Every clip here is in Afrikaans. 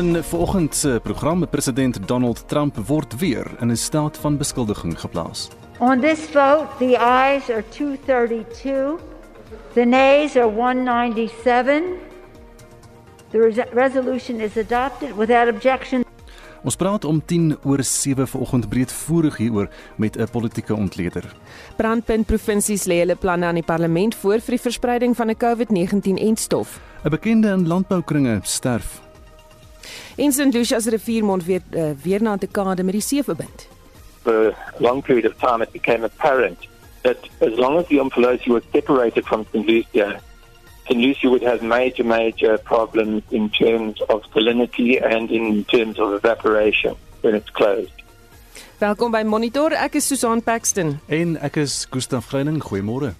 In vanoggend se program president Donald Trump word weer in 'n staat van beskuldiging geplaas. On this vote, the ayes are 232, the nays are 197. The res- resolution is adopted without objection. Ons praat om 10 oor 7 vanoggend breedvoerig hieroor met 'n politieke ontleder. Brandpunt provinsies lê hulle planne aan die parlement voor vir die verspreiding van 'n COVID-19-entstof. 'n Bekende in landboukringe sterf. En St. Lucia's riviermond weer uh, weer na dekade met die see verbind. for a long period of time, it became apparent that as long as the Umphalosi was separated from St. Lucia, St. Lucia would have major, major problems in terms of salinity and in terms of evaporation when it's closed. Welkom by Monitor. Ek is Susan Paxton. En ek is Gustaf Greining. Goeiemôre.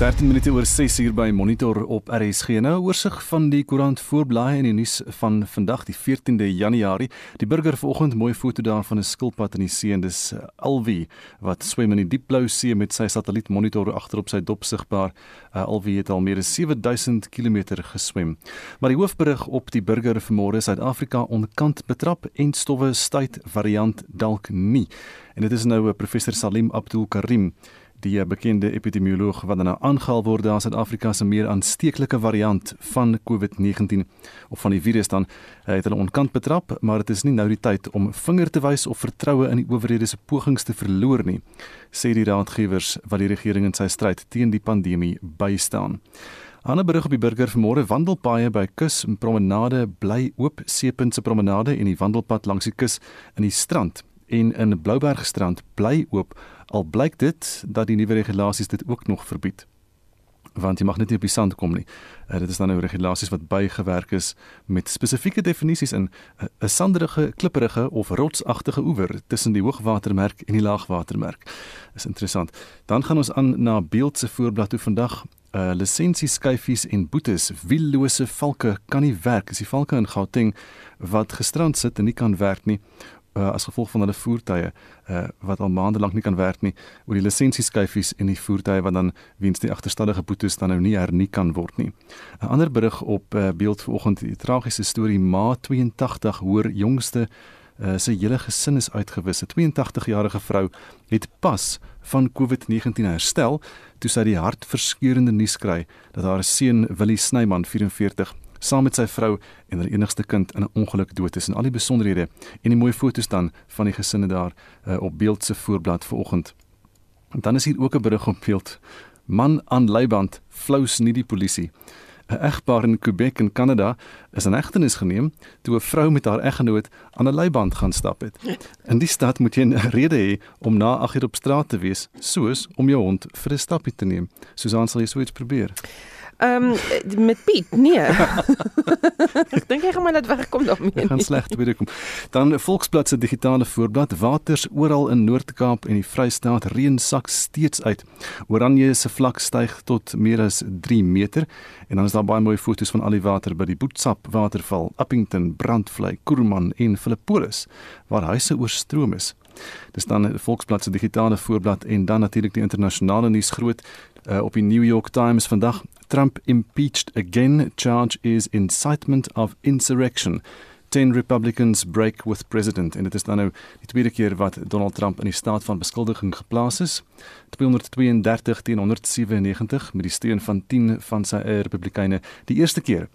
13 minute oor 6 uur by Monitor op RSG. Nou 'n oorsig van die koerant voorblaai in die nuus van vandag die 14de Januarie. Die burger vanoggend mooi foto daar van 'n skilpad in die see en dis uh, Alwie wat swem in die diepblou see met sy satellietmonitor agterop sy dop sigbaar. Uh, Alwie het al meer as 7000 km geswem. Maar die hoofberig op die burger vanmôre Suid-Afrika onkant betrap en stowwe stuit variant dalk nie. En dit is nou uh, professor Salim Abdul Karim die eh, bekende epidemioloog wat nou aangehaal word as Suid-Afrika se meer aansteeklike variant van COVID-19 of van die virus dan hy het hulle onkant betrap, maar dit is nie nou die tyd om vinger te wys of vertroue in die owerhede se pogings te verloor nie, sê die raadgewers wat die regering in sy stryd teen die pandemie bystaan. Ander berig op die burger vanmôre wandelpaaie by kus en promenade bly oop Seepunt se promenade en die wandelpad langs die kus in die strand en in Bloubergstrand bly oop al blyk dit dat die nuwe regulasies dit ook nog verbied want jy mag net nie op die sand kom nie. Uh, dit is dan nou regulasies wat bygewerk is met spesifieke definisies in 'n uh, sanderige, klipperige of rotsagtige oewer tussen die hoogwatermerk en die laagwatermerk. Is interessant. Dan gaan ons aan na beeld se voorblad toe vandag. Uh lisensieskyfies en boetes, wiellose valke kan nie werk. Dis die valke in Gauteng wat gestrand sit en nie kan werk nie uh, as gevolg van hulle voertuie uh, wat al maande lank nie kan werk nie oor die lisensieskyfies en die voertuie wat dan weens die agterstallige boetes dan nou nie hernie kan word nie. 'n Ander berig op uh, beeld vanoggend die tragiese storie Ma 82 hoor jongste uh, sy hele gesin is uitgewis. 'n 82-jarige vrou het pas van COVID-19 herstel toe sy die hartverskeurende nuus kry dat haar seun Willie Snyman 44 saam met sy vrou en hulle enigste kind in 'n ongeluk dood is en al die besonderhede en die mooi foto's dan van die gesinne daar uh, op beeld se voorblad vanoggend. En dan is hier ook 'n berig op beeld. Man aan leiband flous nie die polisie. 'n Egpaar in Quebec in Kanada is in hegtenis geneem toe 'n vrou met haar eggenoot aan 'n leiband gaan stap het. In die stad moet jy 'n rede hê om na 8 uur op straat te wees, soos om jou hond vir 'n stapie te neem. Susan sal jy so iets probeer. Ehm um, met Piet, nee. Ek dink jy gaan maar net wegkom daarmee. Dit gaan sleg weer kom. Dan Volksblad se digitale voorblad waters oral in Noord-Kaap en die Vrystaat reën sak steeds uit. Oranje se vlak styg tot meer as 3 meter en dan is daar baie mooi foto's van al die water by die Boetsap waterval, Appington, Brandvlei, Koerman en Philippolis waar huise oorstroom is. Dis dan Volksblad se digitale voorblad en dan natuurlik die internasionale nuus groot uh, op die New York Times. Vandag Trump impeached again charge is incitement of insurrection 10 Republicans break with president. En dit is dan nou die tweede keer wat Donald Trump in die staat van beskuldiging geplaas is. 232 teen 197 met die steun van 10 van sy eie republikeine. Die eerste keer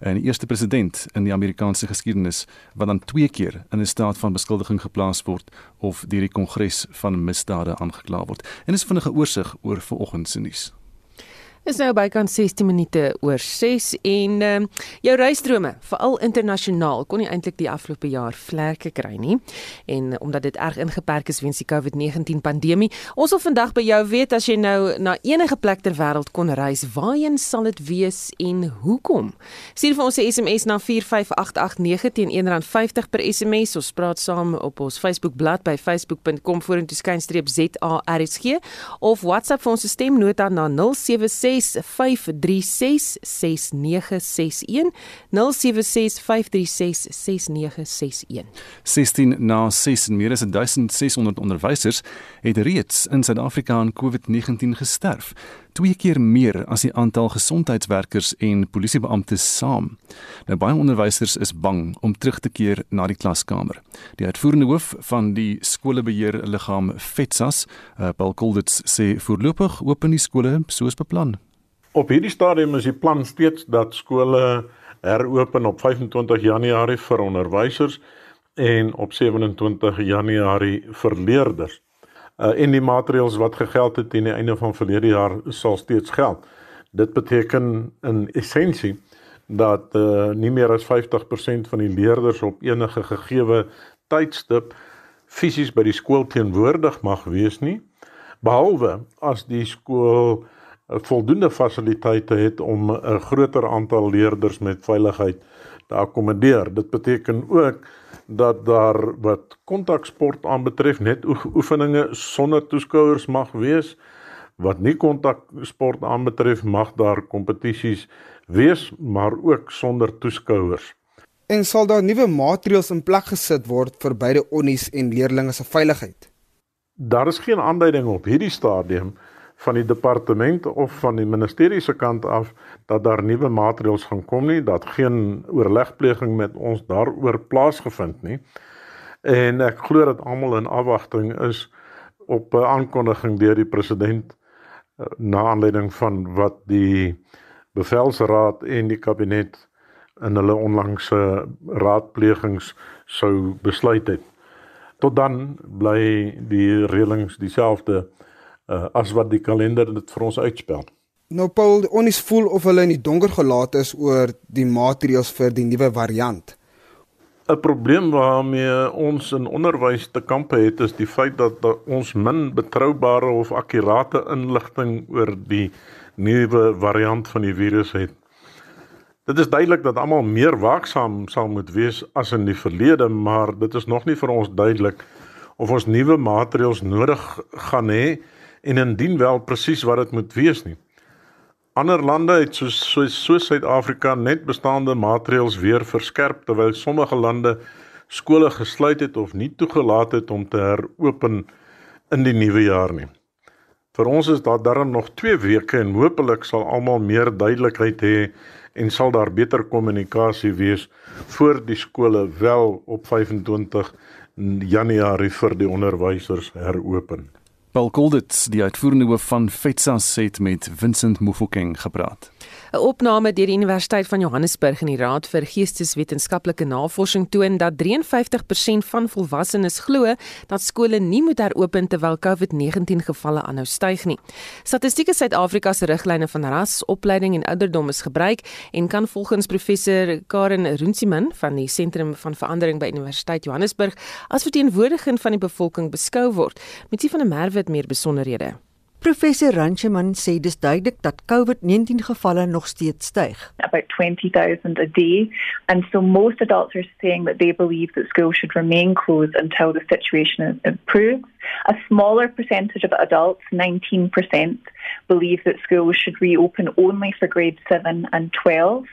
en die eerste president in die Amerikaanse geskiedenis wat dan twee keer in 'n staat van beskuldiging geplaas word of deur die kongres van misdade aangekla word. En is vinnige oorsig oor vanoggend se nuus Is nou bykans 16 minute oor 6 en ehm uh, jou reisdrome, veral internasionaal, kon nie eintlik die afgelope jaar vlerke kry nie. En omdat dit erg ingeperk is weens die COVID-19 pandemie, ons wil vandag by jou weet as jy nou na enige plek ter wêreld kon reis, waarheen sal dit wees en hoekom? Stuur vir ons 'n SMS na 45889 teen R1.50 per SMS. Ons praat saam op ons Facebook bladsy by facebook.com vorentoe skynstreep ZARSG of WhatsApp vir ons stemnota na 076 16 na 6 en meer as 1600 onderwysers het reeds in Suid-Afrika aan COVID-19 gesterf twee keer meer as die aantal gesondheidswerkers en polisiebeamptes saam. Nou baie onderwysers is bang om terug te keer na die klaskamer. Die uitvoerende hoof van die skolebeheerliggaam FETSAS, uh, Paul Kolditz, sê voorlopig open die skole soos beplan. Op hierdie stadium is die plan steeds dat skole heropen op 25 Januarie vir onderwysers en op 27 Januarie vir leerders uh, en die maatreëls wat gegeld het teen die einde van verlede jaar sal steeds geld. Dit beteken in essensie dat uh, nie meer as 50% van die leerders op enige gegeewe tydstip fisies by die skool teenwoordig mag wees nie behalwe as die skool uh, voldoende fasiliteite het om 'n groter aantal leerders met veiligheid te akkommodeer. Dit beteken ook dat daar wat kontaksport aanbetref net oefeninge sonder toeskouers mag wees. Wat nie kontaksport aanbetref mag daar kompetisies wees, maar ook sonder toeskouers. En sal daar nuwe maatreëls in plek gesit word vir beide onnies en leerders se veiligheid? Daar is geen aanduiding op hierdie stadium van die departement of van die ministerie se kant af dat daar nuwe maatreëls gaan kom nie, dat geen oorlegpleging met ons daaroor plaasgevind nie. En ek glo dat almal in afwagting is op 'n aankondiging deur die president eh, na aanleiding van wat die bevelsraad en die kabinet in hulle onlangse raadplegings sou besluit het. Tot dan bly die reëlings dieselfde uh, as wat die kalender dit vir ons uitspel. Nou Paul, ons voel of hulle in die donker gelaat is oor die maatreëls vir die nuwe variant. 'n Probleem waarmee ons in onderwys te kampe het is die feit dat, dat ons min betroubare of akkurate inligting oor die nuwe variant van die virus het. Dit is duidelik dat almal meer waaksaam sal moet wees as in die verlede, maar dit is nog nie vir ons duidelik of ons nuwe maatreëls nodig gaan hê en indien wel presies wat dit moet wees nie. Ander lande het soos soos so Suid-Afrika net bestaande maatreëls weer verskerp terwyl sommige lande skole gesluit het of nie toegelaat het om te heropen in die nuwe jaar nie. Vir ons is daar darm nog 2 weke en hopelik sal almal meer duidelikheid hê en sal daar beter kommunikasie wees voor die skole wel op 25 Januarie vir die onderwysers heropen. Paul Golditz, die uitvoerende hoof van FETSA, het met Vincent Mufokeng gepraat. 'n Opname deur die Universiteit van Johannesburg in die Raad vir Geesteswetenskaplike Navorsing toon dat 53% van volwassenes glo dat skole nie moet heropen terwyl COVID-19 gevalle aanhou styg nie. Statistieke Suid-Afrika se riglyne van ras, opleiding en ouderdom is gebruik en kan volgens professor Karen Runsiman van die Sentrum van Verandering by Universiteit Johannesburg as verteenwoordiging van die bevolking beskou word. Met sie van 'n merwe het meer besonderhede. Professor Rancheman sê dis duidelik dat COVID-19 gevalle nog steeds styg. About 20,000 a day and so most adults are saying that they believe that schools should remain closed until the situation improves. A smaller percentage of adults, 19%, believe that schools should reopen only for grades 7 and 12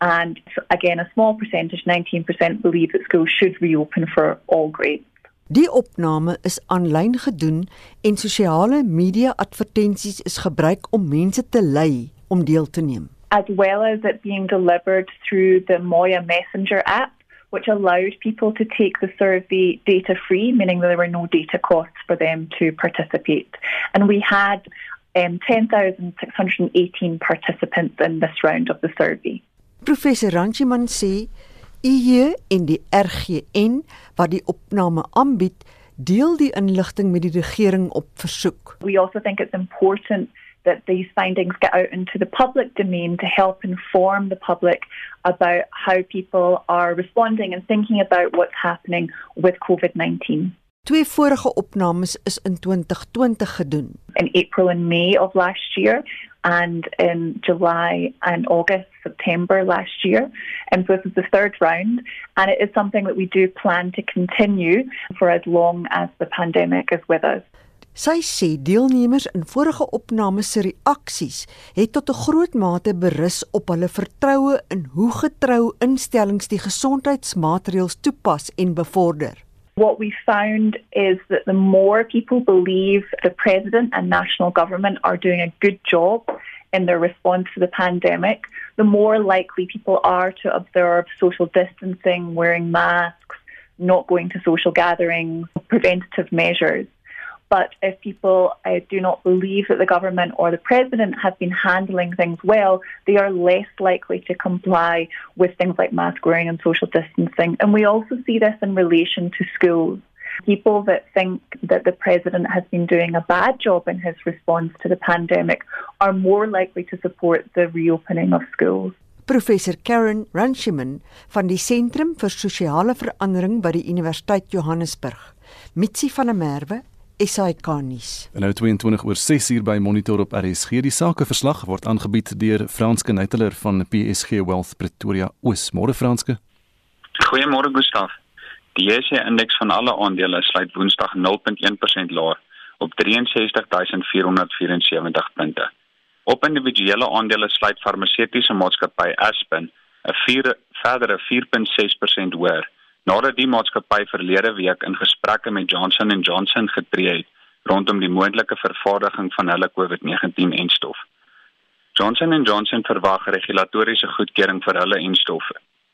and again a small percentage, 19% believe that schools should reopen for all grades. Die opname is aanlyn gedoen en sosiale media advertensies is gebruik om mense te lei om deel te neem. As well as it being delivered through the Moya Messenger app which allowed people to take the survey data free meaning that there were no data costs for them to participate. And we had um 10618 participants in this round of the survey. Professor Ranchiman sê EU en die RGN wat die opname aanbied, deel die inligting met die regering op versoek. We also think it's important that these findings get out into the public domain to help inform the public about how people are responding and thinking about what's happening with COVID-19. Twee vorige opnames is in 2020 gedoen. In April and May of last year and in July and August, September last year. And so this is the third round. And it is something that we do plan to continue for as long as the pandemic is with us. Sy sê deelnemers in vorige opnames se reaksies het tot 'n groot mate berus op hulle vertroue in hoe getrou instellings die gesondheidsmaatreëls toepas en bevorder. What we found is that the more people believe the president and national government are doing a good job in their response to the pandemic, the more likely people are to observe social distancing, wearing masks, not going to social gatherings, preventative measures. But if people uh, do not believe that the government or the president have been handling things well, they are less likely to comply with things like mask wearing and social distancing. And we also see this in relation to schools. People that think that the president has been doing a bad job in his response to the pandemic are more likely to support the reopening of schools. Professor Karen Ranshiman van die Sentrum vir Sosiale Verandering by die Universiteit Johannesburg. Mitsi van der Merwe SAK nuus. En nou 22 oor 6 uur by Monitor op RSG. Die sakeverslag word aangebied deur Franske Neiteler van PSG Wealth Pretoria Oos. Môre Franske. Goeiemôre Gustaf. Die JSE indeks van alle aandele sluit Woensdag 0.1% laer op 63474 punte. Op individuele aandele sluit farmaseutiese maatskappy Aspen 'n verdere 4.6% hoër nadat die maatskappy verlede week in gesprekke met Johnson & Johnson getree het rondom die moontlike vervaardiging van hulle COVID-19-enstof. Johnson & Johnson verwag regulatoriese goedkeuring vir hulle enstof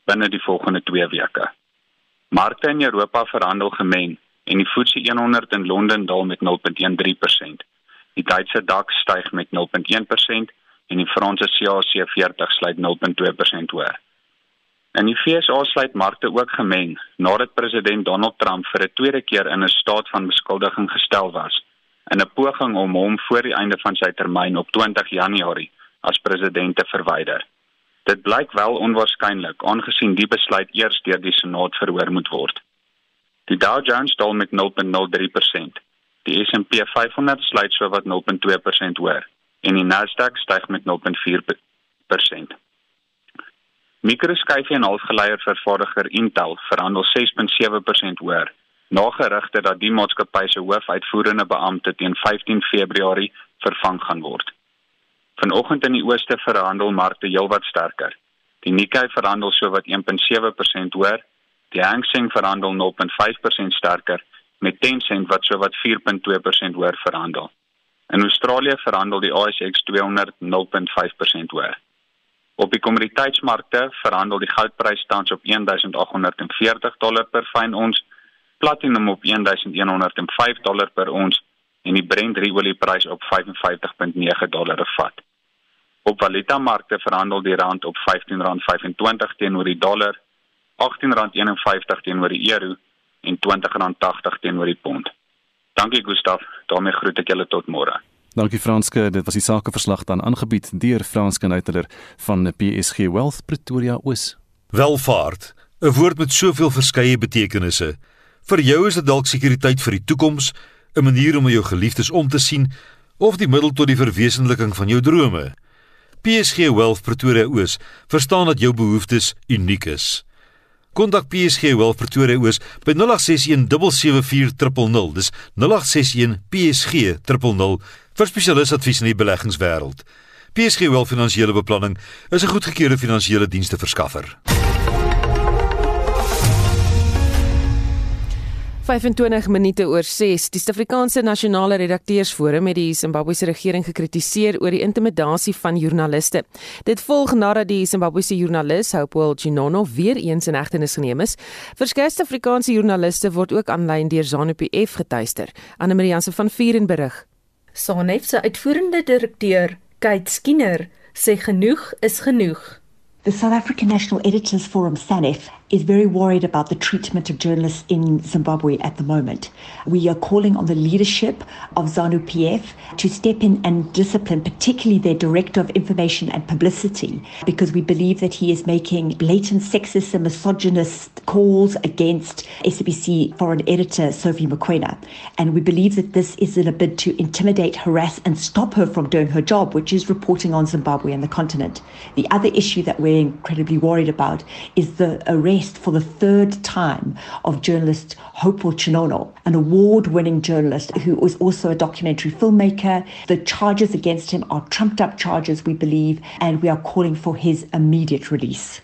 binne die volgende 2 weke. Markte in Europa verhandel gemeng en die FTSE 100 in Londen daal met 0.13%. Die Duitse DAX styg met 0.1% en die Franse CAC 40 sluit 0.2% hoër. En die FSA sluit markte ook gemeng nadat president Donald Trump vir 'n tweede keer in 'n staat van beskuldiging gestel was in 'n poging om hom voor die einde van sy termyn op 20 Januarie as president te verwyder. Dit blyk wel onwaarskynlik aangesien die besluit eers deur die Senaat verhoor moet word. Die Dow Jones daal met 0.03%. Die S&P 500 sluit sowat 0.2% hoër en die Nasdaq styg met 0.4%. Mikroskyfie en halfgeleier vervaardiger Intel verhandel 6.7% hoër. Na gerugte dat die maatskappy se hoofuitvoerende beampte teen 15 Februarie vervang gaan word. Vanoggend in die ooste verhandel markte heelwat sterker. Die Nikkei verhandel sowat 1.7% hoër, die Hang Seng verhandel 0.5% sterker met Tencent wat sowat 4.2% hoër verhandel. In Australië verhandel die ASX 200 0.5% hoër. Op die kommoditeitsmarkte verhandel die goudprys tans op 1840 dollar per fyn ons, platinum op 1105 dollar per ons en die Brent olieprys op 55.9 dollar per vat. Op valutamarkte verhandel die rand op R15.25 teenoor die dollar, R18.51 teenoor die euro en R20.80 teenoor die pond. Dankie Gustaf, daarmee groet ek julle tot môre. Dankie Franske, dit was die sakeverslag dan aangebied deur Franske Neiteler van PSG Wealth Pretoria Oos. Welvaart, 'n woord met soveel verskeie betekenisse. Vir jou is dit dalk sekuriteit vir die toekoms, 'n manier om jou geliefdes om te sien of die middel tot die verwesenliking van jou drome. PSG Wealth Pretoria Oos verstaan dat jou behoeftes uniek is. Kontak PSG Wealth Pretoria Oos by 0861 774 Dis 0861 PSG 000 vir spesialisadvies in die beleggingswêreld. PSG Wealth Finansiële Beplanning is 'n goedgekeurde finansiële dienste 25 minute oor 6. Die Suid-Afrikaanse Nasionale Redakteursforum het die Zimbabwese regering gekritiseer oor die intimidasie van joernaliste. Dit volg nadat die Zimbabwese joernalis Hopewell Chinono weer eens in hegtenis geneem is. Verskeie Suid-Afrikaanse joernaliste word ook aanlyn deur ZANU-PF getuister. Anne Marianse van Vuren berig. ZANU se uitvoerende direkteur, Kate Skinner, sê genoeg is genoeg. The South African National Editors Forum, SANEF, is very worried about the treatment of journalists in Zimbabwe at the moment. We are calling on the leadership of ZANU PF to step in and discipline, particularly their Director of Information and Publicity, because we believe that he is making blatant sexist and misogynist calls against SABC foreign editor Sophie Mokoena. And we believe that this is in a bid to intimidate, harass, and stop her from doing her job, which is reporting on Zimbabwe and the continent. The other issue that we're incredibly worried about is the arrest arrest for the third time of journalist Hopewell Chinono, an award winning journalist who was also a documentary filmmaker. The charges against him are trumped up charges, we believe, and we are calling for his immediate release.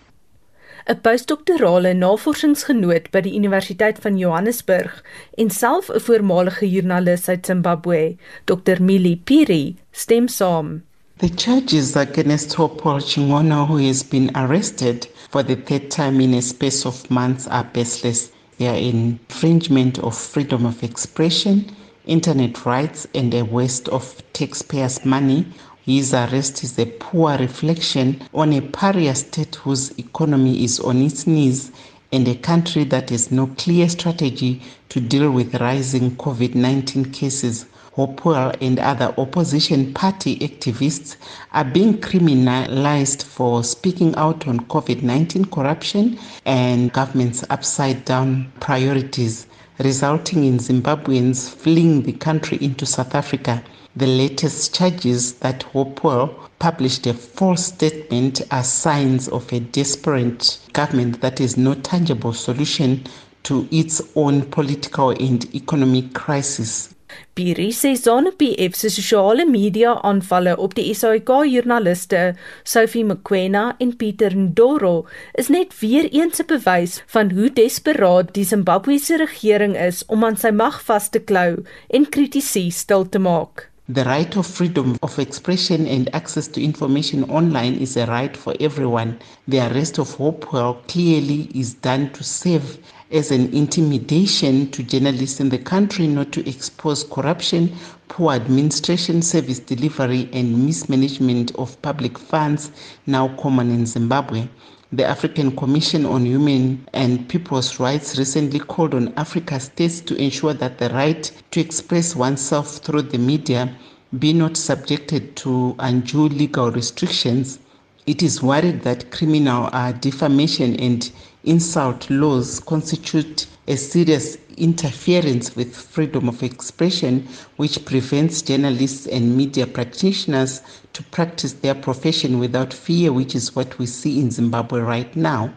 'n postdoktorale navorsingsgenoot by die Universiteit van Johannesburg en self 'n voormalige joernalis uit Zimbabwe, Dr. Mili Piri, stem saam. The charges against Paul Chingono, who has been arrested for the third time in a space of months, are baseless. They are infringement of freedom of expression, internet rights, and a waste of taxpayers' money His arrest is a poor reflection on a pariah state whose economy is on its knees and a country that has no clear strategy to deal with rising COVID 19 cases. Hopewell and other opposition party activists are being criminalized for speaking out on COVID 19 corruption and government's upside down priorities, resulting in Zimbabweans fleeing the country into South Africa. The latest charges that Hopewell published a false statement are signs of a desperate government that has no tangible solution to its own political and economic crisis. Piri sê ZANU-PF se sosiale media aanvalle op die SAIK joernaliste Sophie Mkwena en Pieter Ndoro is net weer eens 'n bewys van hoe desperaat die Zimbabwese regering is om aan sy mag vas te klou en kritisie stil te maak. The right of freedom of expression and access to information online is a right for everyone. The arrest of Hopewell clearly is done to serve as an intimidation to journalists in the country not to expose corruption, poor administration, service delivery, and mismanagement of public funds now common in Zimbabwe. The African Commission on Human and People's Rights recently called on Africa states to ensure that the right to express oneself through the media be not subjected to undue legal restrictions. It is worried that criminal uh, defamation and insult laws constitute a serious interference with freedom of expression, which prevents journalists and media practitioners to practice their profession without fear, which is what we see in Zimbabwe right now.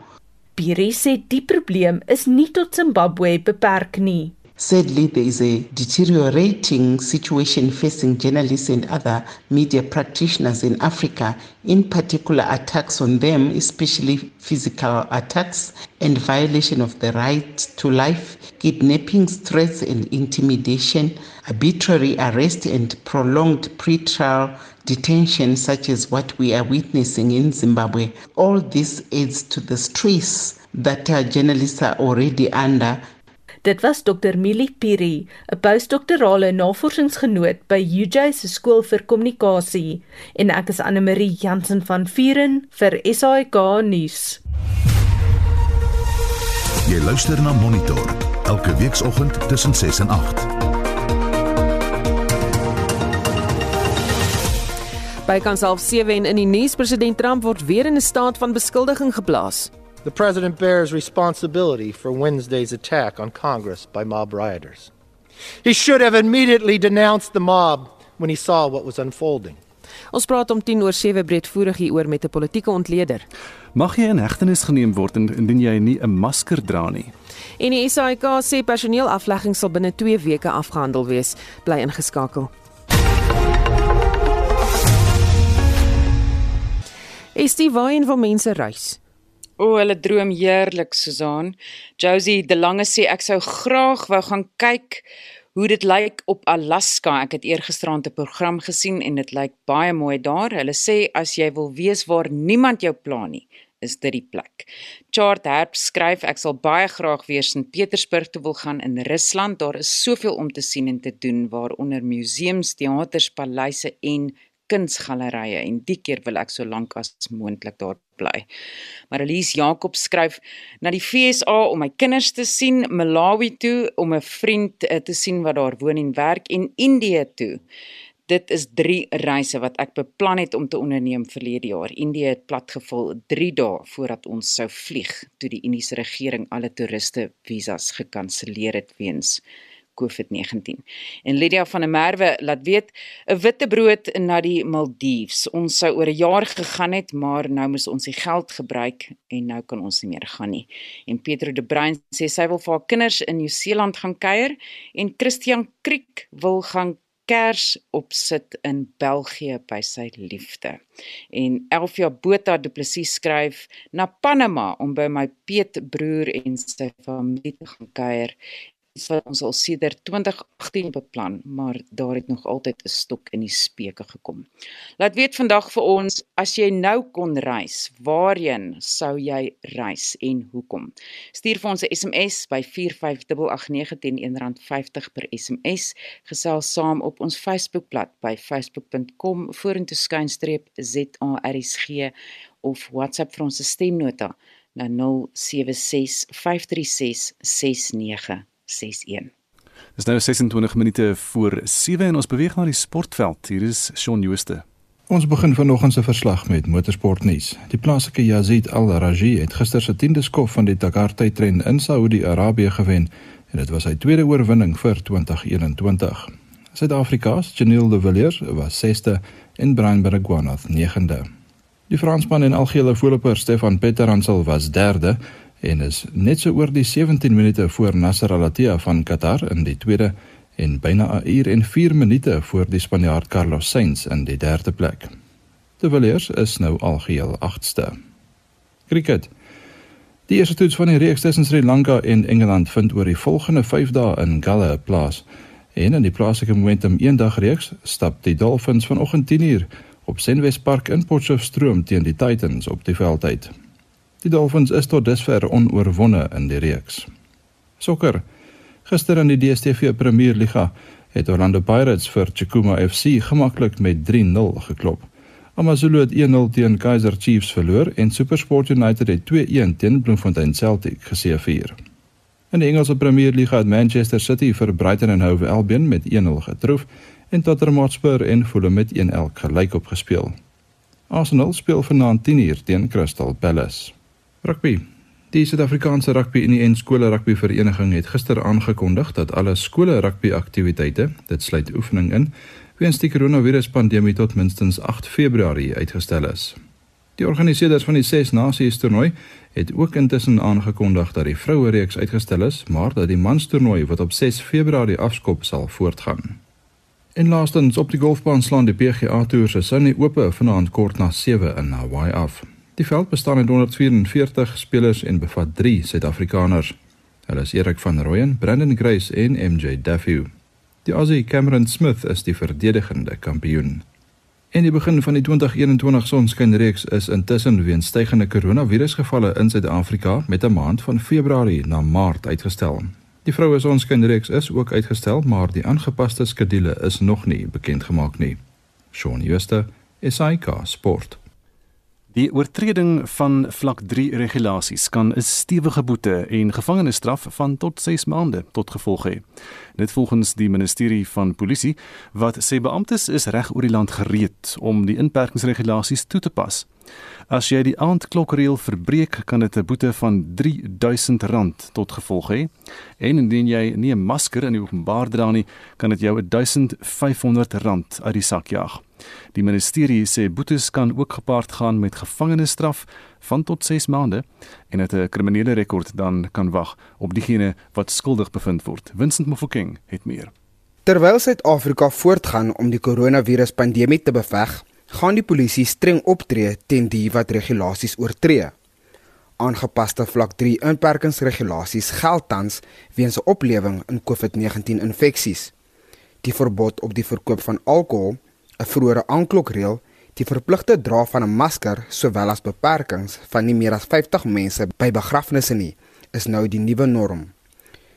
Piri sê die probleem is nie tot Zimbabwe beperk nie. Sadly, there is a deteriorating situation facing journalists and other media practitioners in Africa, in particular attacks on them, especially physical attacks and violation of the right to life, kidnapping, threats and intimidation, arbitrary arrest and prolonged pretrial detention such as what we are witnessing in Zimbabwe. All this adds to the stress that journalists are already under Dit was Dr Mili Piri, 'n postdoktorale navorsingsgenoot by UJ se skool vir kommunikasie en ek is Anne Marie Jansen van Vuren vir SAK nuus. Jy luister na Monitor elke weekoggend tussen 6 en 8. Bykans half 7 in die nuus president Trump word weer in 'n staat van beskuldiging geplaas. The president bears responsibility for Wednesday's attack on Congress by mob rioters. He should have immediately denounced the mob when he saw what was unfolding. Ons praat om 10 oor 7 breedvoerig hier oor met 'n politieke ontleder. Mag jy in hegtenis geneem word indien jy nie 'n masker dra nie? En die SAIK sê personeelaflegging sal binne 2 weke afgehandel wees. Bly ingeskakel. Is die waai van mense reis? O, oh, hulle droom heerlik, Susan. Josie, De Lange sê ek sou graag wou gaan kyk hoe dit lyk op Alaska. Ek het eergisterand 'n program gesien en dit lyk baie mooi daar. Hulle sê as jy wil weet waar niemand jou pla nie, is dit die plek. Chart Herb skryf ek sal baie graag weer Sint Petersburg toe wil gaan in Rusland. Daar is soveel om te sien en te doen waaronder museums, teaters, paleise en kunsgalerye en die keer wil ek so lank as moontlik daar bly. Marlies Jakob skryf na die FSA om my kinders te sien, Malawi toe om 'n vriend eh, te sien wat daar woon en werk en Indië toe. Dit is 3 reise wat ek beplan het om te onderneem verlede jaar. Indië het platgeval 3 dae voordat ons sou vlieg toe die Indiese regering alle toeriste visas gekanselleer het weens COVID-19. En Lydia van der Merwe laat weet 'n witbrood na die Maldives. Ons sou oor 'n jaar gegaan het, maar nou moet ons die geld gebruik en nou kan ons nie meer gaan nie. En Pedro de Bruin sê sy wil vir haar kinders in Nieu-Seeland gaan kuier en Christian Kriek wil gaan kers opsit in België by sy liefde. En Elfia Botha Du Plessis skryf na Panama om by my Piet broer en sy familie te gaan kuier wat ons al sedert 2018 beplan, maar daar het nog altyd 'n stok in die speke gekom. Laat weet vandag vir ons as jy nou kon reis, waarheen sou jy reis en hoekom? Stuur vir ons 'n SMS by 45889 teen R1.50 per SMS. Gesels saam op ons Facebookblad by facebook.com vorentoe skynstreep ZARSG of WhatsApp vir ons stemnota na 076 536 69 61. Dis nou 26 minute voor 7 en ons beweeg na die sportveld. Hier is Shaun Jooste. Ons begin vanoggend se verslag met motorsportnuus. Die plaaslike Yazid Al Raji het gister se 10de skof van die Dakar tydren in Saudi-Arabië gewen en dit was sy tweede oorwinning vir 2021. Suid-Afrika's Janiel de Villiers was 6ste en Brian Baragwanath 9de. Die Fransman en algehele voorloper Stefan Petteransel was 3de en is net so oor die 17 minute voor Nasser Al-Attiyah van Qatar in die tweede en byna 'n uur en 4 minute voor die Spanjaard Carlos Sainz in die derde plek. De Villiers is nou algeheel 8ste. Cricket. Die eerste toets van die reeks tussen Sri Lanka en Engeland vind oor die volgende 5 dae in Galle plaas. En in die plaaslike momentum eendag reeks stap die Dolphins vanoggend 10uur op Senwes Park in Potchefstroom teen die Titans op die veld uit. Die Dolphins is tot dusver onoorwonde in die reeks. Sokker. Gister in die DStv Premier Liga het Orlando Pirates vir Chikuma FC gemaklik met 3-0 geklop. AmaZulu het 1-0 teen Kaizer Chiefs verloor en SuperSport United het 2-1 teen Bloemfontein Celtic geseëvier. In die Engelse Premier Liga het Manchester City vir Brighton and Hove Albion met 1-0 getroof en Tottenham Hotspur en Fulham met 1-1 gelyk opgespeel. Arsenal speel vanaand 10:00 teen Crystal Palace. Rugby. Die Suid-Afrikaanse Rugby Unie Skole Rugby Vereniging het gister aangekondig dat alle skole rugby aktiwiteite, dit sluit oefening in, weens die koronaviruspandemie tot minstens 8 Februarie uitgestel is. Die organiseerders van die Ses Nasies toernooi het ook intussen aangekondig dat die vroue reeks uitgestel is, maar dat die mans toernooi wat op 6 Februarie afskop sal voortgaan. En laastens op die golfbaan slaan die PGA Tour se Sunny Ope vanaand kort na 7 in Hawaii af. Die veld bestaan uit 144 spelers en bevat 3 Suid-Afrikaners. Hulle is Erik van Rooyen, Brandon Grace en MJ Duffy. Die Aussie Cameron Smith is die verdedigende kampioen. En die begin van die 2021 sonskynreeks is intussen weens stygende koronavirusgevalle in Suid-Afrika met 'n maand van Februarie na Maart uitgestel. Die vroue sonskynreeks is ook uitgestel, maar die aangepaste skedule is nog nie bekend gemaak nie. Shaun Schuster, SAK Sport. Die oortreding van vlak 3 regulasies kan 'n stewige boete en gevangenisstraf van tot 6 maande tot gevolg hê. Dit volgens die ministerie van polisie wat sê beamptes is reg oor die land gereed om die inperkingsregulasies toe te pas. As jy die aandklokreël verbreek, kan dit 'n boete van R3000 tot gevolg hê. En indien jy nie 'n masker in die openbaar dra nie, kan dit jou R1500 uit die sak jaag. Die ministerie sê boetes kan ook gepaard gaan met gevangenisstraf van tot 6 maande en dat 'n kriminele rekord dan kan wag op diegene wat skuldig bevind word. Vincent Mofokeng het meer. Terwyl Suid-Afrika voortgaan om die koronaviruspandemie te beveg, gaan die polisie streng optree teen die wat regulasies oortree. Aangepaste vlak 3 inperkingsregulasies geld tans weens 'n oplewing in COVID-19 infeksies. Die verbod op die verkoop van alkohol 'n vroeëre aanklokreël, die verpligte dra van 'n masker sowel as beperkings van nie meer as 50 mense by begrafnisse nie, is nou die nuwe norm.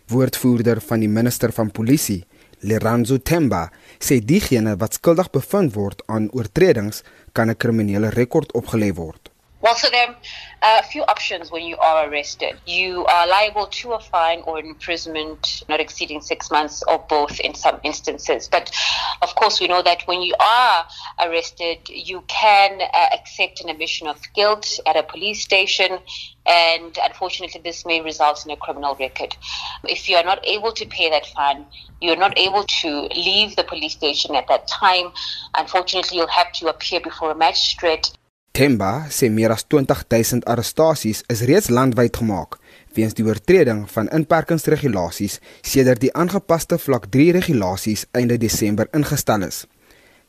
Woordvoerder van die minister van polisie, Leranzo Temba, sê diegene wat skuldig bevind word aan oortredings kan 'n kriminele rekord opgelê word. Well, so there are a few options when you are arrested. You are liable to a fine or imprisonment not exceeding six months or both in some instances. But of course, we know that when you are arrested, you can uh, accept an admission of guilt at a police station. And unfortunately, this may result in a criminal record. If you are not able to pay that fine, you're not able to leave the police station at that time. Unfortunately, you'll have to appear before a magistrate. Temba sê meer as 20000 arrestasies is reeds landwyd gemaak weens die oortreding van inperkingsregulasies sedert die aangepaste vlak 3 regulasies einde Desember ingestel is.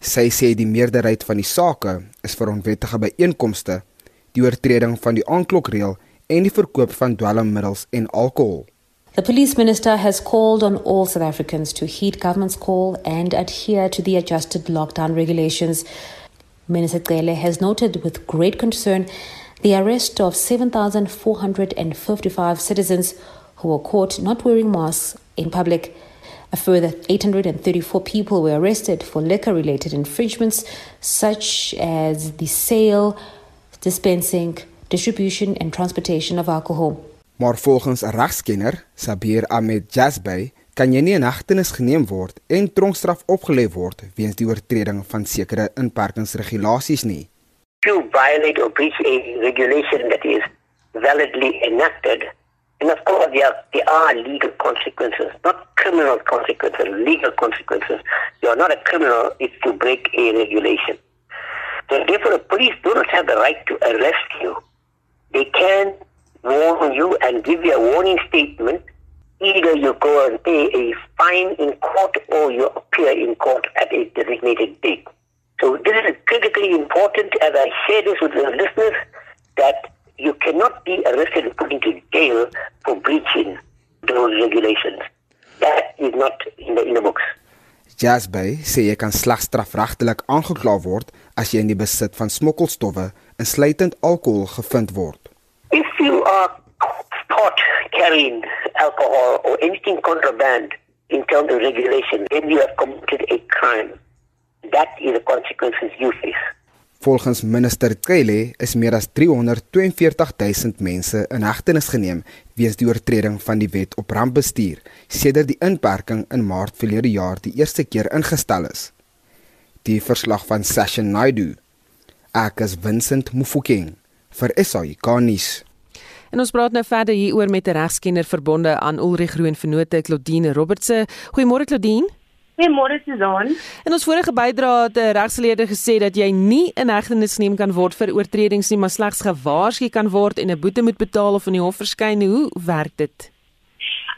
Sy sê die meerderheid van die sake is vir onwettige byeenkomste, die oortreding van die aanklokreël en die verkoop van dwelmmiddels en alkohol. The police minister has called on all South Africans to heed government's call and adhere to the adjusted lockdown regulations. Minister Cele has noted with great concern the arrest of 7,455 citizens who were caught not wearing masks in public. A further 834 people were arrested for liquor related infringements, such as the sale, dispensing, distribution, and transportation of alcohol. Maar volgens regskenner, Sabir Ahmed Jazbay, kan jy nie in hegtenis geneem word en tronkstraf opgelê word weens die oortreding van sekere inperkingsregulasies nie. To violate or breach a regulation that is validly enacted and of course there, there are legal consequences, not criminal consequences, legal consequences. You are not a criminal if you break a regulation. So therefore the police do not have the right to arrest you. They can warn you and give you a warning statement either you go and pay a fine in court or you appear in court at a designated date. So this is critically important as I share this with the listeners that you cannot be arrested and put into jail for breaching those regulations. That is not in the, in the books. Jasbay sê jy kan slegs strafregtelik aangekla word as jy in die besit van smokkelstowwe, insluitend alkohol, gevind word. If you are caught carrying alcohol or anything contraband in terms of regulation, then you have committed a crime. That is the consequences you face. Volgens minister Cele is meer as 342000 mense in hegtenis geneem weens die oortreding van die wet op rampbestuur sedert die inperking in Maart verlede jaar die eerste keer ingestel is. Die verslag van Session Naidu. Ek is Vincent Mufokeng vir SAI Garnis. En ons praat nou verder hieroor met 'n regskenner verbonde aan Ulrich Groen Vennote Claudine Robertse. Goeiemôre Claudine. Goeiemôre Susan. In ons vorige bydrae het 'n regsgeleerde gesê dat jy nie in hegtenis geneem kan word vir oortredings nie, maar slegs gewaarsku kan word en 'n boete moet betaal of in die hof verskyn. Hoe werk dit?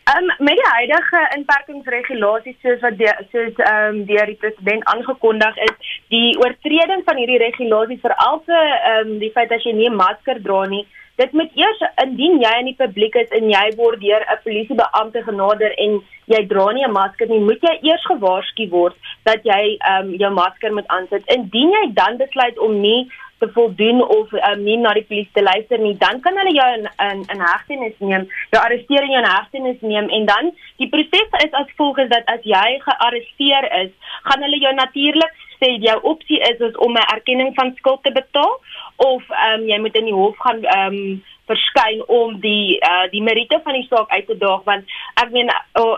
Um, met die huidige inperkingsregulasies soos wat die, soos ehm um, deur die president aangekondig is, die oortreding van hierdie regulasies veral vir ehm um, die feit dat jy nie 'n masker dra nie, dit moet eers indien jy in die publiek is en jy word deur 'n polisiebeampte genader en jy dra nie 'n masker nie, moet jy eers gewaarsku word dat jy um, jou masker moet aansit. Indien jy dan besluit om nie te voldoen of um, nie na die polisie te luister nie, dan kan hulle jou in in, in hegtenis neem, jou arresteer en jou in hegtenis neem en dan die proses is as volg is dat as jy gearresteer is, gaan hulle jou natuurlik sê jou opsie is, is om 'n erkenning van skuld te betaal of ehm um, jy moet in die hof gaan ehm um, verskyn om die uh, die meriete van die saak uit te daag want ek meen uh,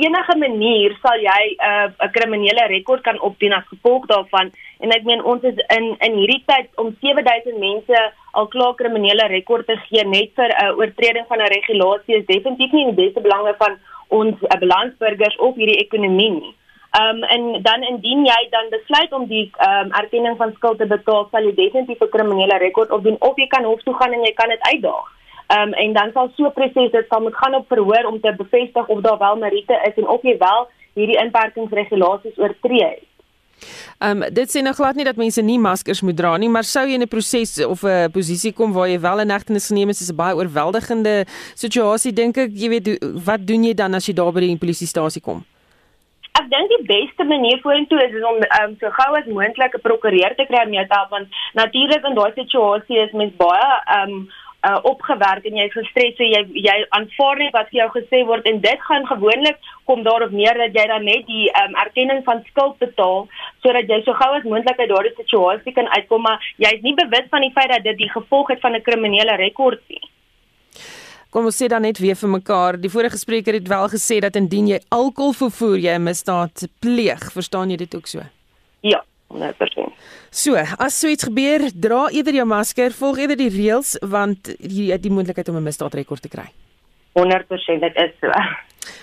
enige manier sal jy eh, 'n uh, kriminele rekord kan opdien as gevolg daarvan en ek meen ons is in in hierdie tyd om 7000 mense al klaar kriminele rekord te gee net vir 'n uh, oortreding van 'n regulasie is definitief nie in die beste belange van ons uh, balansburgers of hierdie ekonomie nie. Ehm um, en dan indien jy dan besluit om die ehm um, erkenning van skuld te betaal, sal jy definitief 'n kriminele rekord opdoen of jy kan hof toe gaan en jy kan dit uitdaag. Ehm um, en dan sal so 'n proses dit sal moet gaan op verhoor om te bevestig of daar wel meriete is en of jy wel hierdie inperkingsregulasies oortree het. Ehm um, dit sê nou glad nie dat mense nie maskers moet dra nie, maar sou jy in 'n proses of 'n posisie kom waar jy wel 'n hegtenis geneem is, is 'n baie oorweldigende situasie dink ek, jy weet wat doen jy dan as jy daar by die polisiestasie kom? Ek dink die beste manier vorentoe is, is om um, so gou as moontlik 'n prokureur te kry om jou te help want natuurlik in daai situasie is mens baie um uh, opgewerk en jy is gestres so jy jy aanvaar net wat vir jou gesê word en dit gaan gewoonlik kom daarop neer dat jy dan net die um, erkenning van skuld betaal sodat jy so gou as moontlik uit daardie situasie kan uitkom, maar jy is nie bewus van die feit dat dit die gevolg het van 'n kriminele rekord nie. Kom ons sê dan net weer vir mekaar. Die vorige spreker het wel gesê dat indien jy alkohol vervoer, jy 'n misdaad pleeg. Verstaan jy dit ook so? Ja, 100%. So, as so iets gebeur, dra eerder jou masker, volg eerder die reëls want jy het die moontlikheid om 'n misdaadrekord te kry. 100% dit is so.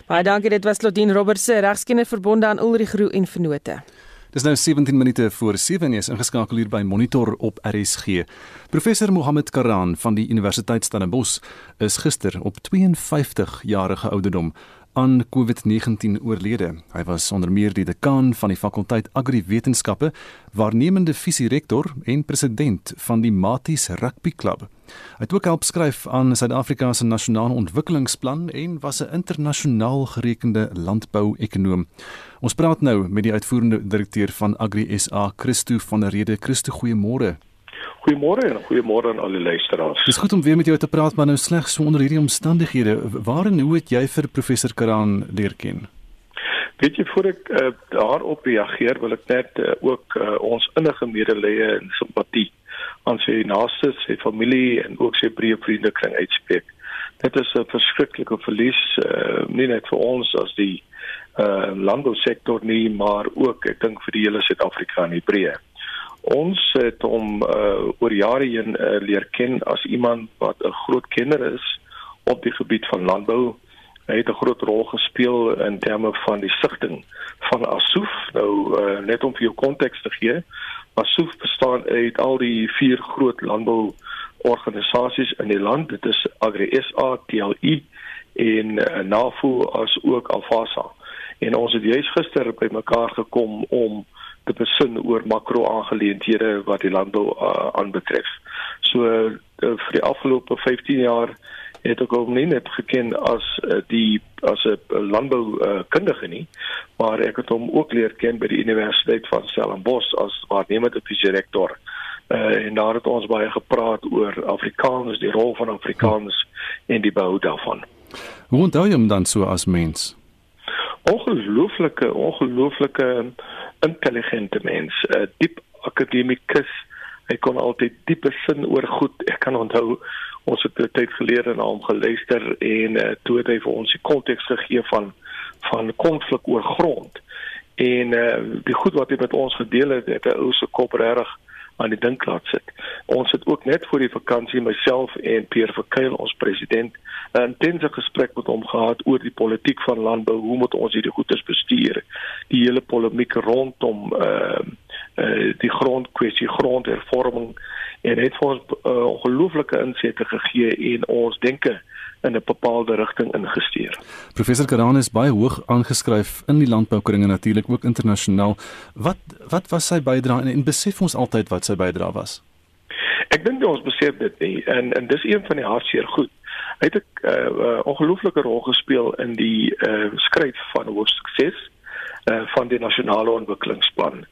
Baie dankie, dit was Claudine Roberts, regskenner verbonde aan Ulrich Roo en Vennote. Dis nou 17 minute voor 7 en jy is ingeskakel hier by Monitor op RSG. Professor Mohammed Karan van die Universiteit Stellenbosch is gister op 52 jarige ouderdom aan COVID-19 oorlede. Hy was onder meer die dekaan van die fakulteit Agriwetenskappe, waarnemende visierektor en president van die Maties Rugby Klub. Hy het ook help skryf aan Suid-Afrika se nasionale ontwikkelingsplan en was 'n internasionaal gerekende landbou-ekonoom. Ons praat nou met die uitvoerende direkteur van Agri SA, Christo van der Rede. Christo, goeiemôre. Goeiemôre en goeiemôre aan al die luisteraars. Dis goed om weer met jou te praat, maar nou slegs so onder hierdie omstandighede. Waar en hoe het jy vir professor Karan leer ken? Weet jy voor ek uh, daarop reageer, wil ek net uh, ook uh, ons innige medelee en simpatie aan sy naaste, sy familie en ook sy breë vriendekring uitspreek. Dit is 'n verskriklike verlies, uh, nie net vir ons as die uh, landbousektor nie, maar ook ek dink vir die hele Suid-Afrika in die breë. Ons het hom uh, oor jare heen uh, leer ken as iemand wat 'n groot kenner is op die gebied van landbou. Hy het 'n groot rol gespeel in terme van die sigting van Asoof. Nou uh, net om vir jou konteks te gee, Asoof bestaan uit al die vier groot landbou organisasies in die land. Dit is Agri SA, TLI en uh, NAFO as ook Alfasa. En ons het juis gister by mekaar gekom om te besin oor makro-aangeleenthede wat die landbou uh, aanbetref. So uh, vir die afgelope 15 jaar het ek hom nie net geken as uh, die as 'n landbou uh, kundige nie, maar ek het hom ook leer ken by die Universiteit van Stellenbosch as waarnemende direkteur. Uh, en daar het ons baie gepraat oor Afrikaans, die rol van Afrikaans en die bou daarvan. Hoe onthou jy hom dan so as mens? Ongelooflike, ongelooflike intelligente mens, 'n uh, diep akademikus. Hy kon altyd diepe sin oor goed. Ek kan onthou ons het 'n tyd gelede na hom geluister en uh, toe het hy vir ons die konteks gegee van van konflik oor grond. En uh, die goed wat hy met ons gedeel het, het 'n ou se kop regtig aan die dink laat sit. Ons het ook net voor die vakansie myself en Pierre Verkuil ons president 'n intense gesprek met hom gehad oor die politiek van landbou, hoe moet ons hierdie goederes bestuur? Die hele polemiek rondom ehm uh, uh, die grondkwessie, grondhervorming en het ons uh, ongelooflike insette gegee en ons denke in 'n bepaalde rigting ingesteer. Professor Karan is baie hoog aangeskryf in die landboukringe natuurlik ook internasionaal. Wat wat was sy bydrae en, en besef ons altyd wat sy bydrae was? Ek dink ons besef dit nie en en dis een van die hartseer goed. Hy het 'n uh, uh, ongelooflike rol gespeel in die uh, skryf van hoogsukses uh, van die nasionale ontwikkelingsplan.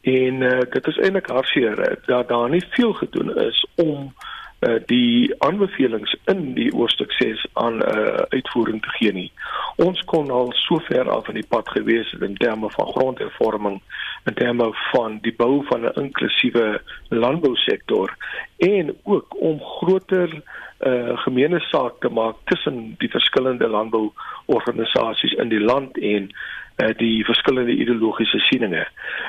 En uh, dit is eintlik hartseer dat daar nie veel gedoen is om uh, die aanbevelings in die oorstuk 6 aan uh, uitvoering te gee nie. Ons kon al so ver af in die pad gewees het in terme van grondhervorming, in terme van die bou van 'n inklusiewe landbousektor en ook om groter uh gemeene saak te maak tussen die verskillende landbouorganisasies in die land en die verskillende ideologiese sieninge.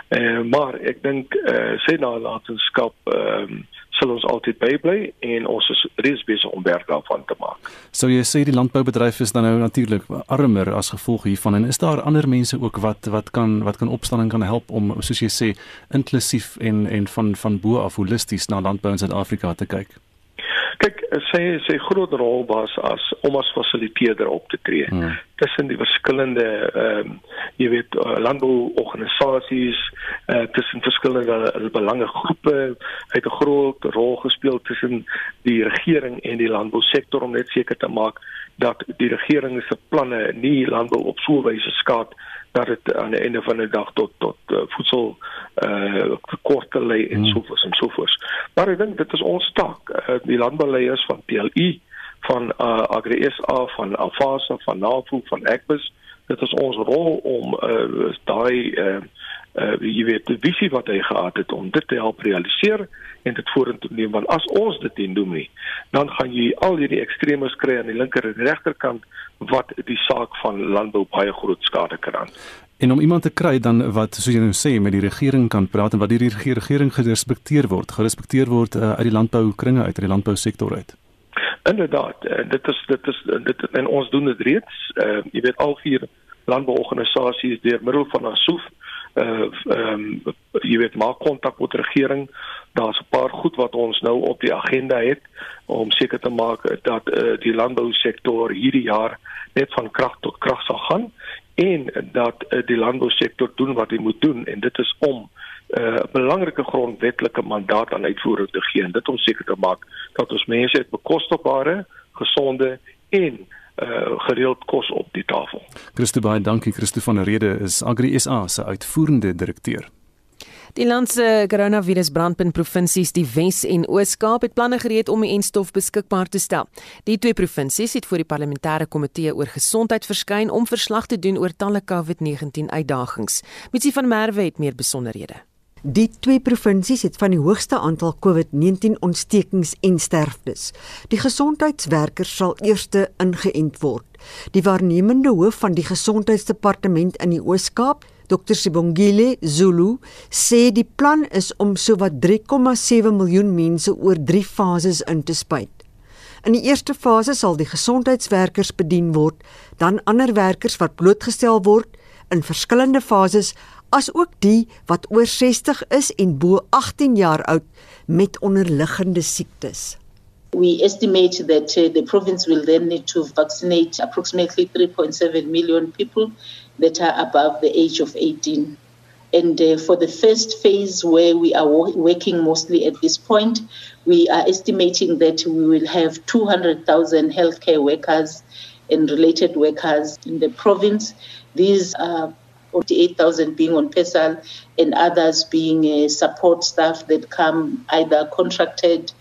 Uh maar ek dink uh sy nalatenskap ehm uh, sal ons altyd bybly en ons is reeds besig om werk daarvan te maak. So jy sê die landboubedryf is dan nou natuurlik armer as gevolg hiervan en is daar ander mense ook wat wat kan wat kan opstaan en kan help om soos jy sê inklusief en en van van bo af holisties na landbou in Suid-Afrika te kyk? Kyk, sy sy groot rol was as om as fasiliteerder op te tree hmm. tussen die verskillende ehm um, jy weet uh, landbouorganisasies, uh, tussen verskillende belangegroepe, het 'n groot rol gespeel tussen die regering en die landbousektor om net seker te maak dat die regering se planne nie landbou op so 'n wyse skaad dat dit aan die einde van die dag tot tot uh, voedsel uh tekorte lê en hmm. sovoorts en sovoorts. Maar ek dink dit is ons taak, uh, die landbouleiers van PLI, van uh, Agri SA, van Alfasa, van NAFO, van Ekbus, dit is ons rol om uh, daai uh, uh jy weet die visie wat hy gehad het om dit te help realiseer en dit vorentoe neem want as ons dit nie doen nie dan gaan jy al hierdie ekstremes kry aan die linker en regterkant wat die saak van landbou baie groot skade kan aan. En om iemand te kry dan wat soos jy nou sê met die regering kan praat en wat deur die regering gerespekteer word, gerespekteer word uh, uit die landboukringe uit, uit die landbousektor uit. Inderdaad, uh, dit is dit is dit en ons doen dit reeds. Uh, jy weet al vier landbouorganisasies deur middel van ASOF uh ehm um, jy weet maak kontak met regering. Daar's 'n paar goed wat ons nou op die agenda het om seker te maak dat uh, die landbousektor hierdie jaar net van krag tot krag sal gaan en dat uh, die landbousektor doen wat hy moet doen en dit is om 'n uh, belangrike grondwetlike mandaat aan uitvoering te gee en dit om seker te maak dat ons mense het bekostigbare, gesonde en uh, gereeld kos op die tafel. Christo baie dankie Christo van der Rede is Agri SA se uitvoerende direkteur. Die landse koronavirus brandpunt provinsies die Wes en Oos-Kaap het planne gereed om die enstof beskikbaar te stel. Die twee provinsies het voor die parlementêre komitee oor gesondheid verskyn om verslag te doen oor talle COVID-19 uitdagings. Mitsi van Merwe het meer besonderhede. Die twee provinsies het van die hoogste aantal COVID-19 ontstekings en sterftes. Die gesondheidswerkers sal eerste ingeënt word. Die waarnemende hoof van die gesondheidsdepartement in die Oos-Kaap, Dr Sibongile Zulu, sê die plan is om sowat 3,7 miljoen mense oor 3 fases in te spuit. In die eerste fase sal die gesondheidswerkers bedien word, dan ander werkers wat blootgestel word in verskillende fases as ook die wat oor 60 is en bo 18 jaar oud met onderliggende siektes. We estimate that uh, the province will then need to vaccinate approximately 3.7 million people that are above the age of 18. And uh, for the first phase, where we are working mostly at this point, we are estimating that we will have 200,000 healthcare workers and related workers in the province. These are 48,000 being on PESAL and others being uh, support staff that come either contracted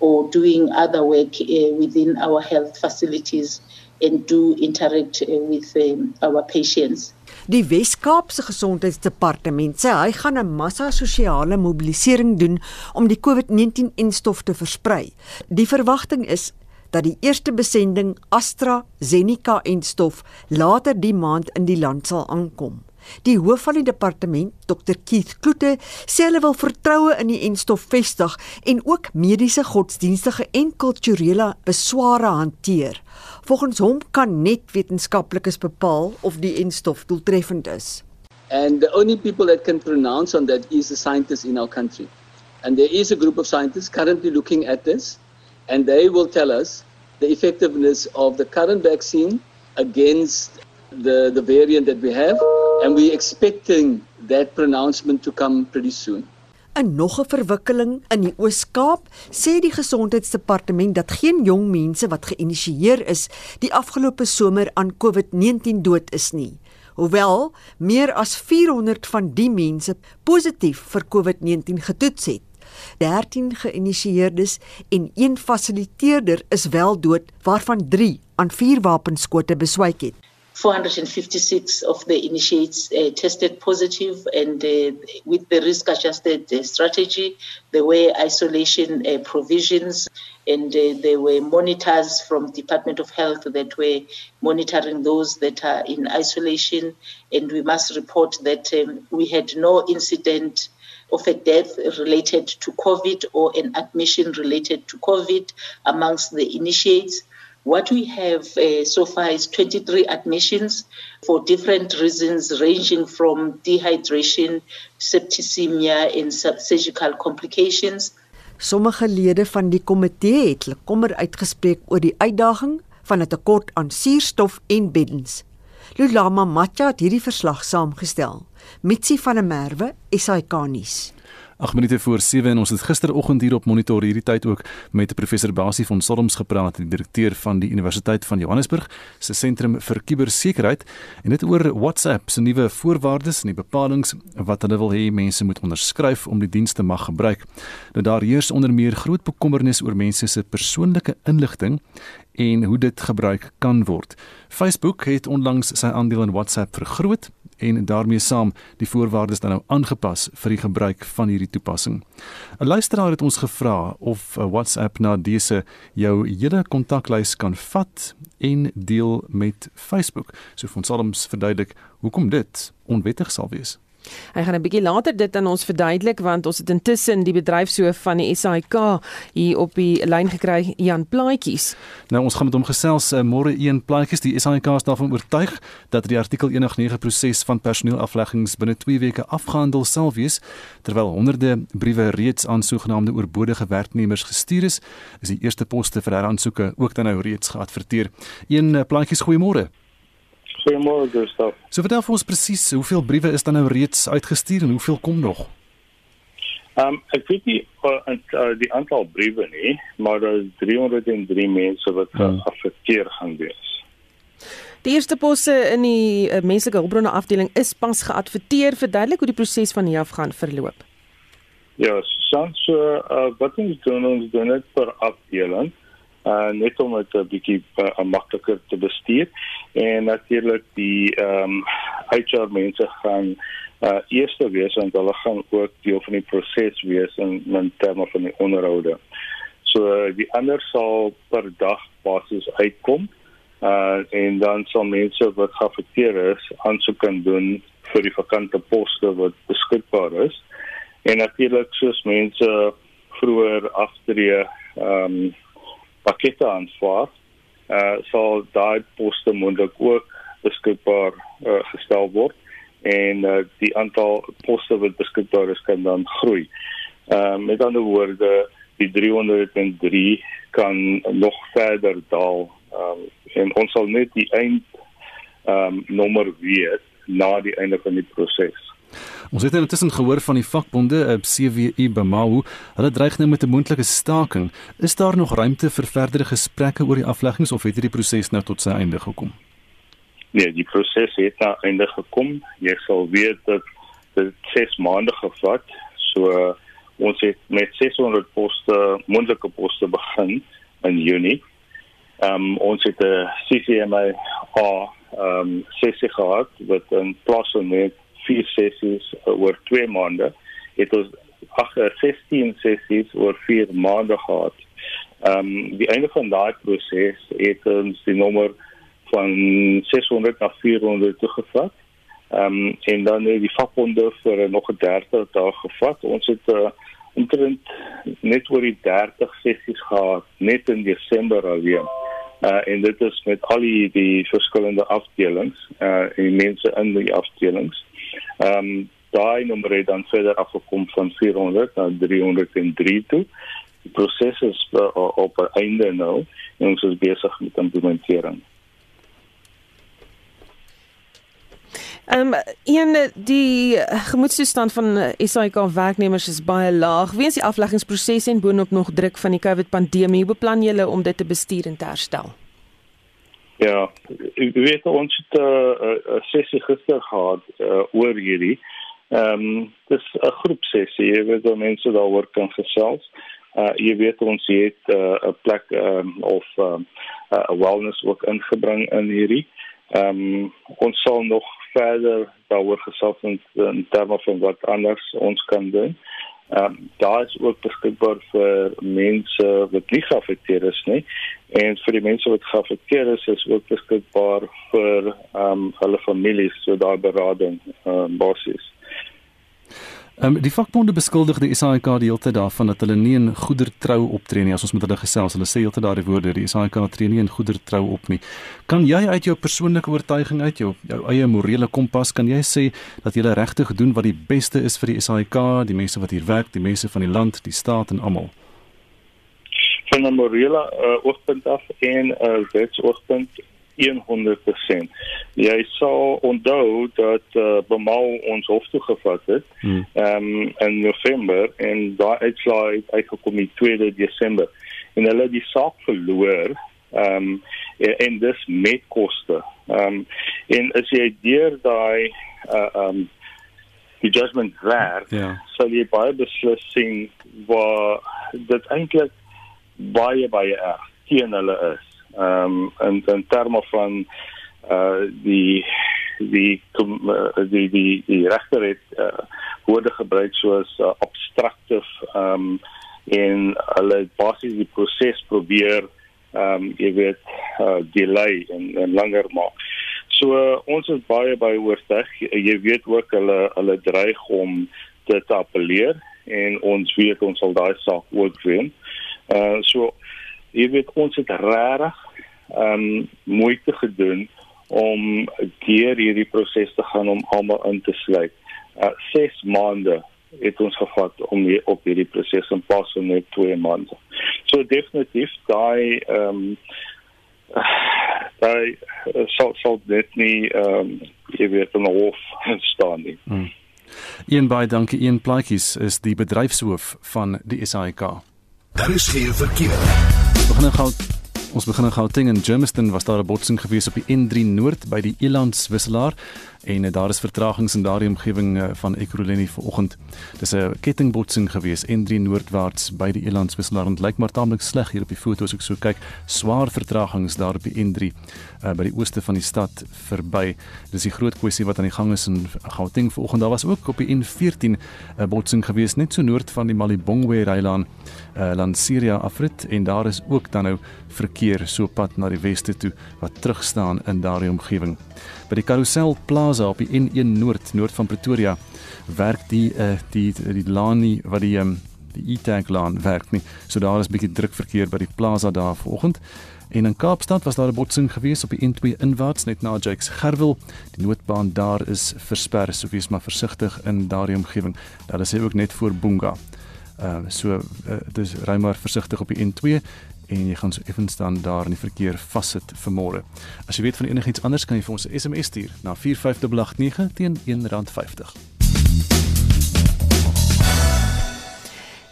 or doing other work uh, within our health facilities and do interact uh, with um, our patients. Die Wes-Kaapse Gesondheidsdepartement sê hy gaan 'n massa sosiale mobilisering doen om die COVID-19-enstof te versprei. Die verwagting is dat die eerste besending AstraZeneca-enstof later die maand in die land sal aankom. Die hoof van die departement, Dr Keith Kloete, sê hulle wil vertroue in die enstof vestig en ook mediese, godsdienstige en kulturele besware hanteer. Volgens hom kan net wetenskaplikes bepaal of die enstof doeltreffend is. And the only people that can pronounce on that is the scientists in our country. And there is a group of scientists currently looking at this and they will tell us the effectiveness of the current vaccine against the the variant that we have and we expecting that pronouncement to come pretty soon. 'n Nog 'n verwikkeling in die Oos-Kaap sê die gesondheidsdepartement dat geen jong mense wat geïnisieer is die afgelope somer aan COVID-19 dood is nie. Hoewel meer as 400 van die mense positief vir COVID-19 getoets het. 13 geïnisieerdes en een fasiliteerder is wel dood waarvan 3 aan vuurwapenskote beswyk het. 456 of the initiates uh, tested positive and uh, with the risk adjusted uh, strategy there were isolation uh, provisions and uh, there were monitors from department of health that were monitoring those that are in isolation. And we must report that um, we had no incident of a death related to covid or an admission related to covid amongst the initiates What we have uh, so far is 23 admissions for different reasons, ranging from dehydration, septicemia, and surgical complications. Sommige lede van die komitee het hulle kommer uitgespreek oor die uitdaging van 'n tekort aan suurstof en beddens. Lulama Matja het hierdie verslag saamgestel. Mitsi van der Merwe, SAK nuus. 8 minute voor 7 en ons het gisteroggend hier op monitor hierdie tyd ook met professor Basie van Solms gepraat, die direkteur van die Universiteit van Johannesburg se sentrum vir kubersekuriteit en dit oor WhatsApp se nuwe voorwaardes en die bepalinge wat hulle wil hê mense moet onderskryf om die dienste mag gebruik. Nou daar heers onder meer groot bekommernis oor mense se persoonlike inligting en hoe dit gebruik kan word. Facebook het onlangs sy aandeel in WhatsApp vergroot en daarmee saam die voorwaardes dan nou aangepas vir die gebruik van hierdie toepassing. 'n Luisteraar het ons gevra of WhatsApp na dese jou hele kontaklys kan vat en deel met Facebook. So ons sal ons verduidelik hoekom dit onwettig sal wees. Hy gaan 'n bietjie later dit aan ons verduidelik want ons het intussen die bedryfshoof van die SAIK hier op die lyn gekry, Jan Plaatjies. Nou ons gaan met hom gesels uh, môre een Plaatjies. Die SAIK is daarvan oortuig dat die artikel 189 proses van personeelafleggings binne 2 weke afgehandel sal wees terwyl honderde briewe reeds aan sogenaamde oorbodige werknemers gestuur is. Is die eerste poste vir heraansoeke ook dan nou reeds geadverteer. Een uh, Plaatjies, goeiemôre. Goeiemôre Gustav. So vertel vir ons presies hoeveel briewe is dan nou reeds uitgestuur en hoeveel kom nog? Ehm um, ek weet nie uh, uh, die aantal briewe nie, maar daar is 303 mense wat hmm. geaffekteer gaan wees. Die eerste posse in die uh, menslike hulpbronne afdeling is pas geadverteer. Verduidelik hoe die proses van hier af gaan verloop. Ja, soms so, uh, wat ons doen ons doen dit per afdeling uh net om dit 'n bietjie uh, makliker te bestuur en natuurlik die ehm um, HR mense gaan uh eerste wees want hulle gaan ook deel van die proses wees in in terme van die onderhoude. So uh, die ander sal per dag basis uitkom uh en dan sal mense wat geaffekteer is aansoek kan doen vir die vakante poste wat beskikbaar is. En natuurlik soos mense vroeër aftree ehm um, pakkette aanswaar, eh uh, sal daai poste moontlik ook beskikbaar uh, gestel word en uh, die aantal poste wat beskikbaar is kan dan groei. Ehm uh, met ander woorde, die 303 kan nog verder daal. Ehm um, en ons sal net die eind ehm um, nommer weet na die einde van die proses. Ons het intussen gehoor van die vakbonde eh, CWU Bamau, hulle dreig nou met 'n moontlike staking. Is daar nog ruimte vir verdere gesprekke oor die afleggings of het hierdie proses nou tot sy einde gekom? Nee, die proses het nou einde gekom. Jy sal weet dat dit 6 maande gevat. So ons het met 600 poste, moontlike poste begin in Junie. Ehm um, ons het 'n CCMA ehm um, sessie gehad wat in plaas van net vier sessies oor 2 maande het ons ag 16 sessies oor 4 maande gehad. Ehm um, die einde van daai proses het ons die nommer van 600 na 400 toegevat. Ehm um, en dan het die vakbonde vir nog 30 dae gevat. Ons het uh, omtrent net oor die 30 sessies gehad net in Desember alleen. Uh, en dit is met al die verskillende afdelings uh en mense in die afdelings. Ehm um, daai nommer het dan verder afgekom van 400 na 303 toe. Die proses is uh, op 'n einde nou en ons is besig met implementering. Ehm um, een die gemoedstoestand van SAIK werknemers is baie laag weens die afleggingsproses en boonop nog druk van die COVID pandemie. Hoe beplan julle om dit te bestuur en te herstel? Ja, ek weet ons het 'n uh, uh, sessie gister gehad uh, oor hierdie. Ehm um, dis 'n groep sessie, jy weet hoe mense daaroor kan gesels. Uh jy weet ons het 'n uh, plek um, of 'n um, uh, wellness ook ingebring in hierdie. Ehm um, ons sal nog verder daaroor gesels in, in terme van wat anders ons kan doen. Ehm um, daar is ook beskikbaar vir mense wat nie geaffekteer is nie en vir die mense wat geaffekteer is is ook beskikbaar vir ehm um, hulle families so daar berading ehm um, basis. Ehm um, die vakbonde beskuldig die SAIK die hele tyd daarvan dat hulle nie in goedertrou optree nie as ons met hulle gesels. Hulle sê heeltyd daardie woorde, die SAIK tree nie in goedertrou op nie. Kan jy uit jou persoonlike oortuiging uit jou jou eie morele kompas kan jy sê dat jy regtig doen wat die beste is vir die SAIK, die mense wat hier werk, die mense van die land, die staat en almal? Van 'n morele uh, oogpunt af en 'n uh, wetsoogpunt 100%. Jy sal onthou dat uh, Bemal ons hof toe gevat het hmm. um, in November en daai uitslaai het uitgekom die 2de Desember en hulle die saak verloor ehm um, en dis met koste. Ehm um, en as jy deur daai uh, ehm uh, um, die judgment daar yeah. sal jy baie beslis sien waar dit eintlik baie baie erg teen hulle is ehm um, in in terme van uh die die die die die regter het uh, woorde gebruik soos uh, obstructive um en hulle basies die proses probeer um jy weet uh, delay en, en langer maak. So uh, ons is baie baie oortuig. Jy weet ook hulle hulle dreig om dit te appeleer en ons weet ons sal daai saak ook wen. Uh so jy weet ons het regtig um moeite gedoen om deur hierdie proses te gaan om almal in te sluit. Uh 6 maande het ons gevat om hier op hierdie proses in pas van net 2 maande. So definitief daai ehm um, daai sal sal dit nie ehm um, jy weet in hof staan nie. Hmm. Ian baie dankie Ian Plaatjies is die bedryfshoof van die SAIK. Daar is geen verkeer. Begin gou Ons begin in Gauteng en Germiston was daar 'n botsing gewees op die N3 Noord by die Elands wisselaar en uh, daar is vertragings in daardie omgewing uh, van Ekurhuleni vanoggend. Dis 'n kettingbotsing gewees N3 Noordwaarts by die Elands wisselaar en lyk maar taamlik sleg hier op die foto's ek so kyk. Swaar vertragings daar op die N3 uh, eh, by die ooste van die stad verby. Dis die groot kwessie wat aan die gang is in Gauteng vanoggend. Daar was ook op die N14 'n uh, botsing gewees net so noord van die Malibongwe Rylaan uh, Lanseria afrit en daar is ook dan nou verkeer so pad na die weste toe wat terug staan in daardie omgewing. By die Carousel Plaza op die N1 Noord noord van Pretoria werk die uh, die die laan nie wat die um, die E-tag laan werk nie. So daar is bietjie druk verkeer by die plaza daar vanoggend. En in Kaapstad was daar 'n botsing gewees op die N2 inwaarts net na Jakes Gerwel. Die noodbaan daar is versper, so wees maar versigtig in daardie omgewing. Daar is hy ook net voor Bunga. Ehm uh, so uh, dis ry maar versigtig op die N2 en jy gaan so effens dan daar in die verkeer vassit vir môre. As jy weet van enigiets anders kan jy vir ons 'n SMS stuur na 45889 teen R1.50.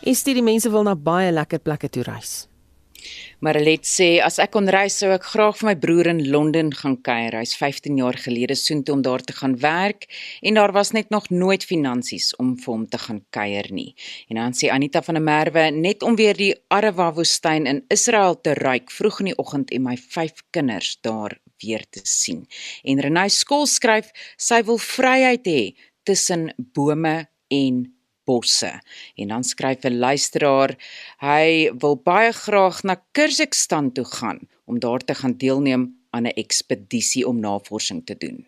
Is dit die mense wil na baie lekker plekke toe reis? Marilet sê as ek kon reis sou ek graag vir my broer in Londen gaan kuier. Hy's 15 jaar gelede soontoe om daar te gaan werk en daar was net nog nooit finansies om vir hom te gaan kuier nie. En dan sê Anita van der Merwe net om weer die Arava woestyn in Israel te ruik vroeg in die oggend en my vyf kinders daar weer te sien. En Renay Skool skryf sy wil vryheid hê tussen bome en bosse. En dan skryf 'n luisteraar, hy wil baie graag na Kyrgyzstan toe gaan om daar te gaan deelneem aan 'n ekspedisie om navorsing te doen.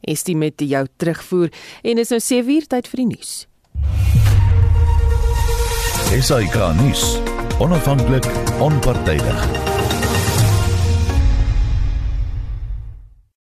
Estie met jou terugvoer en is nou 7 uur tyd vir die nuus. Esai Kahnis, onafhanklik, onpartydig.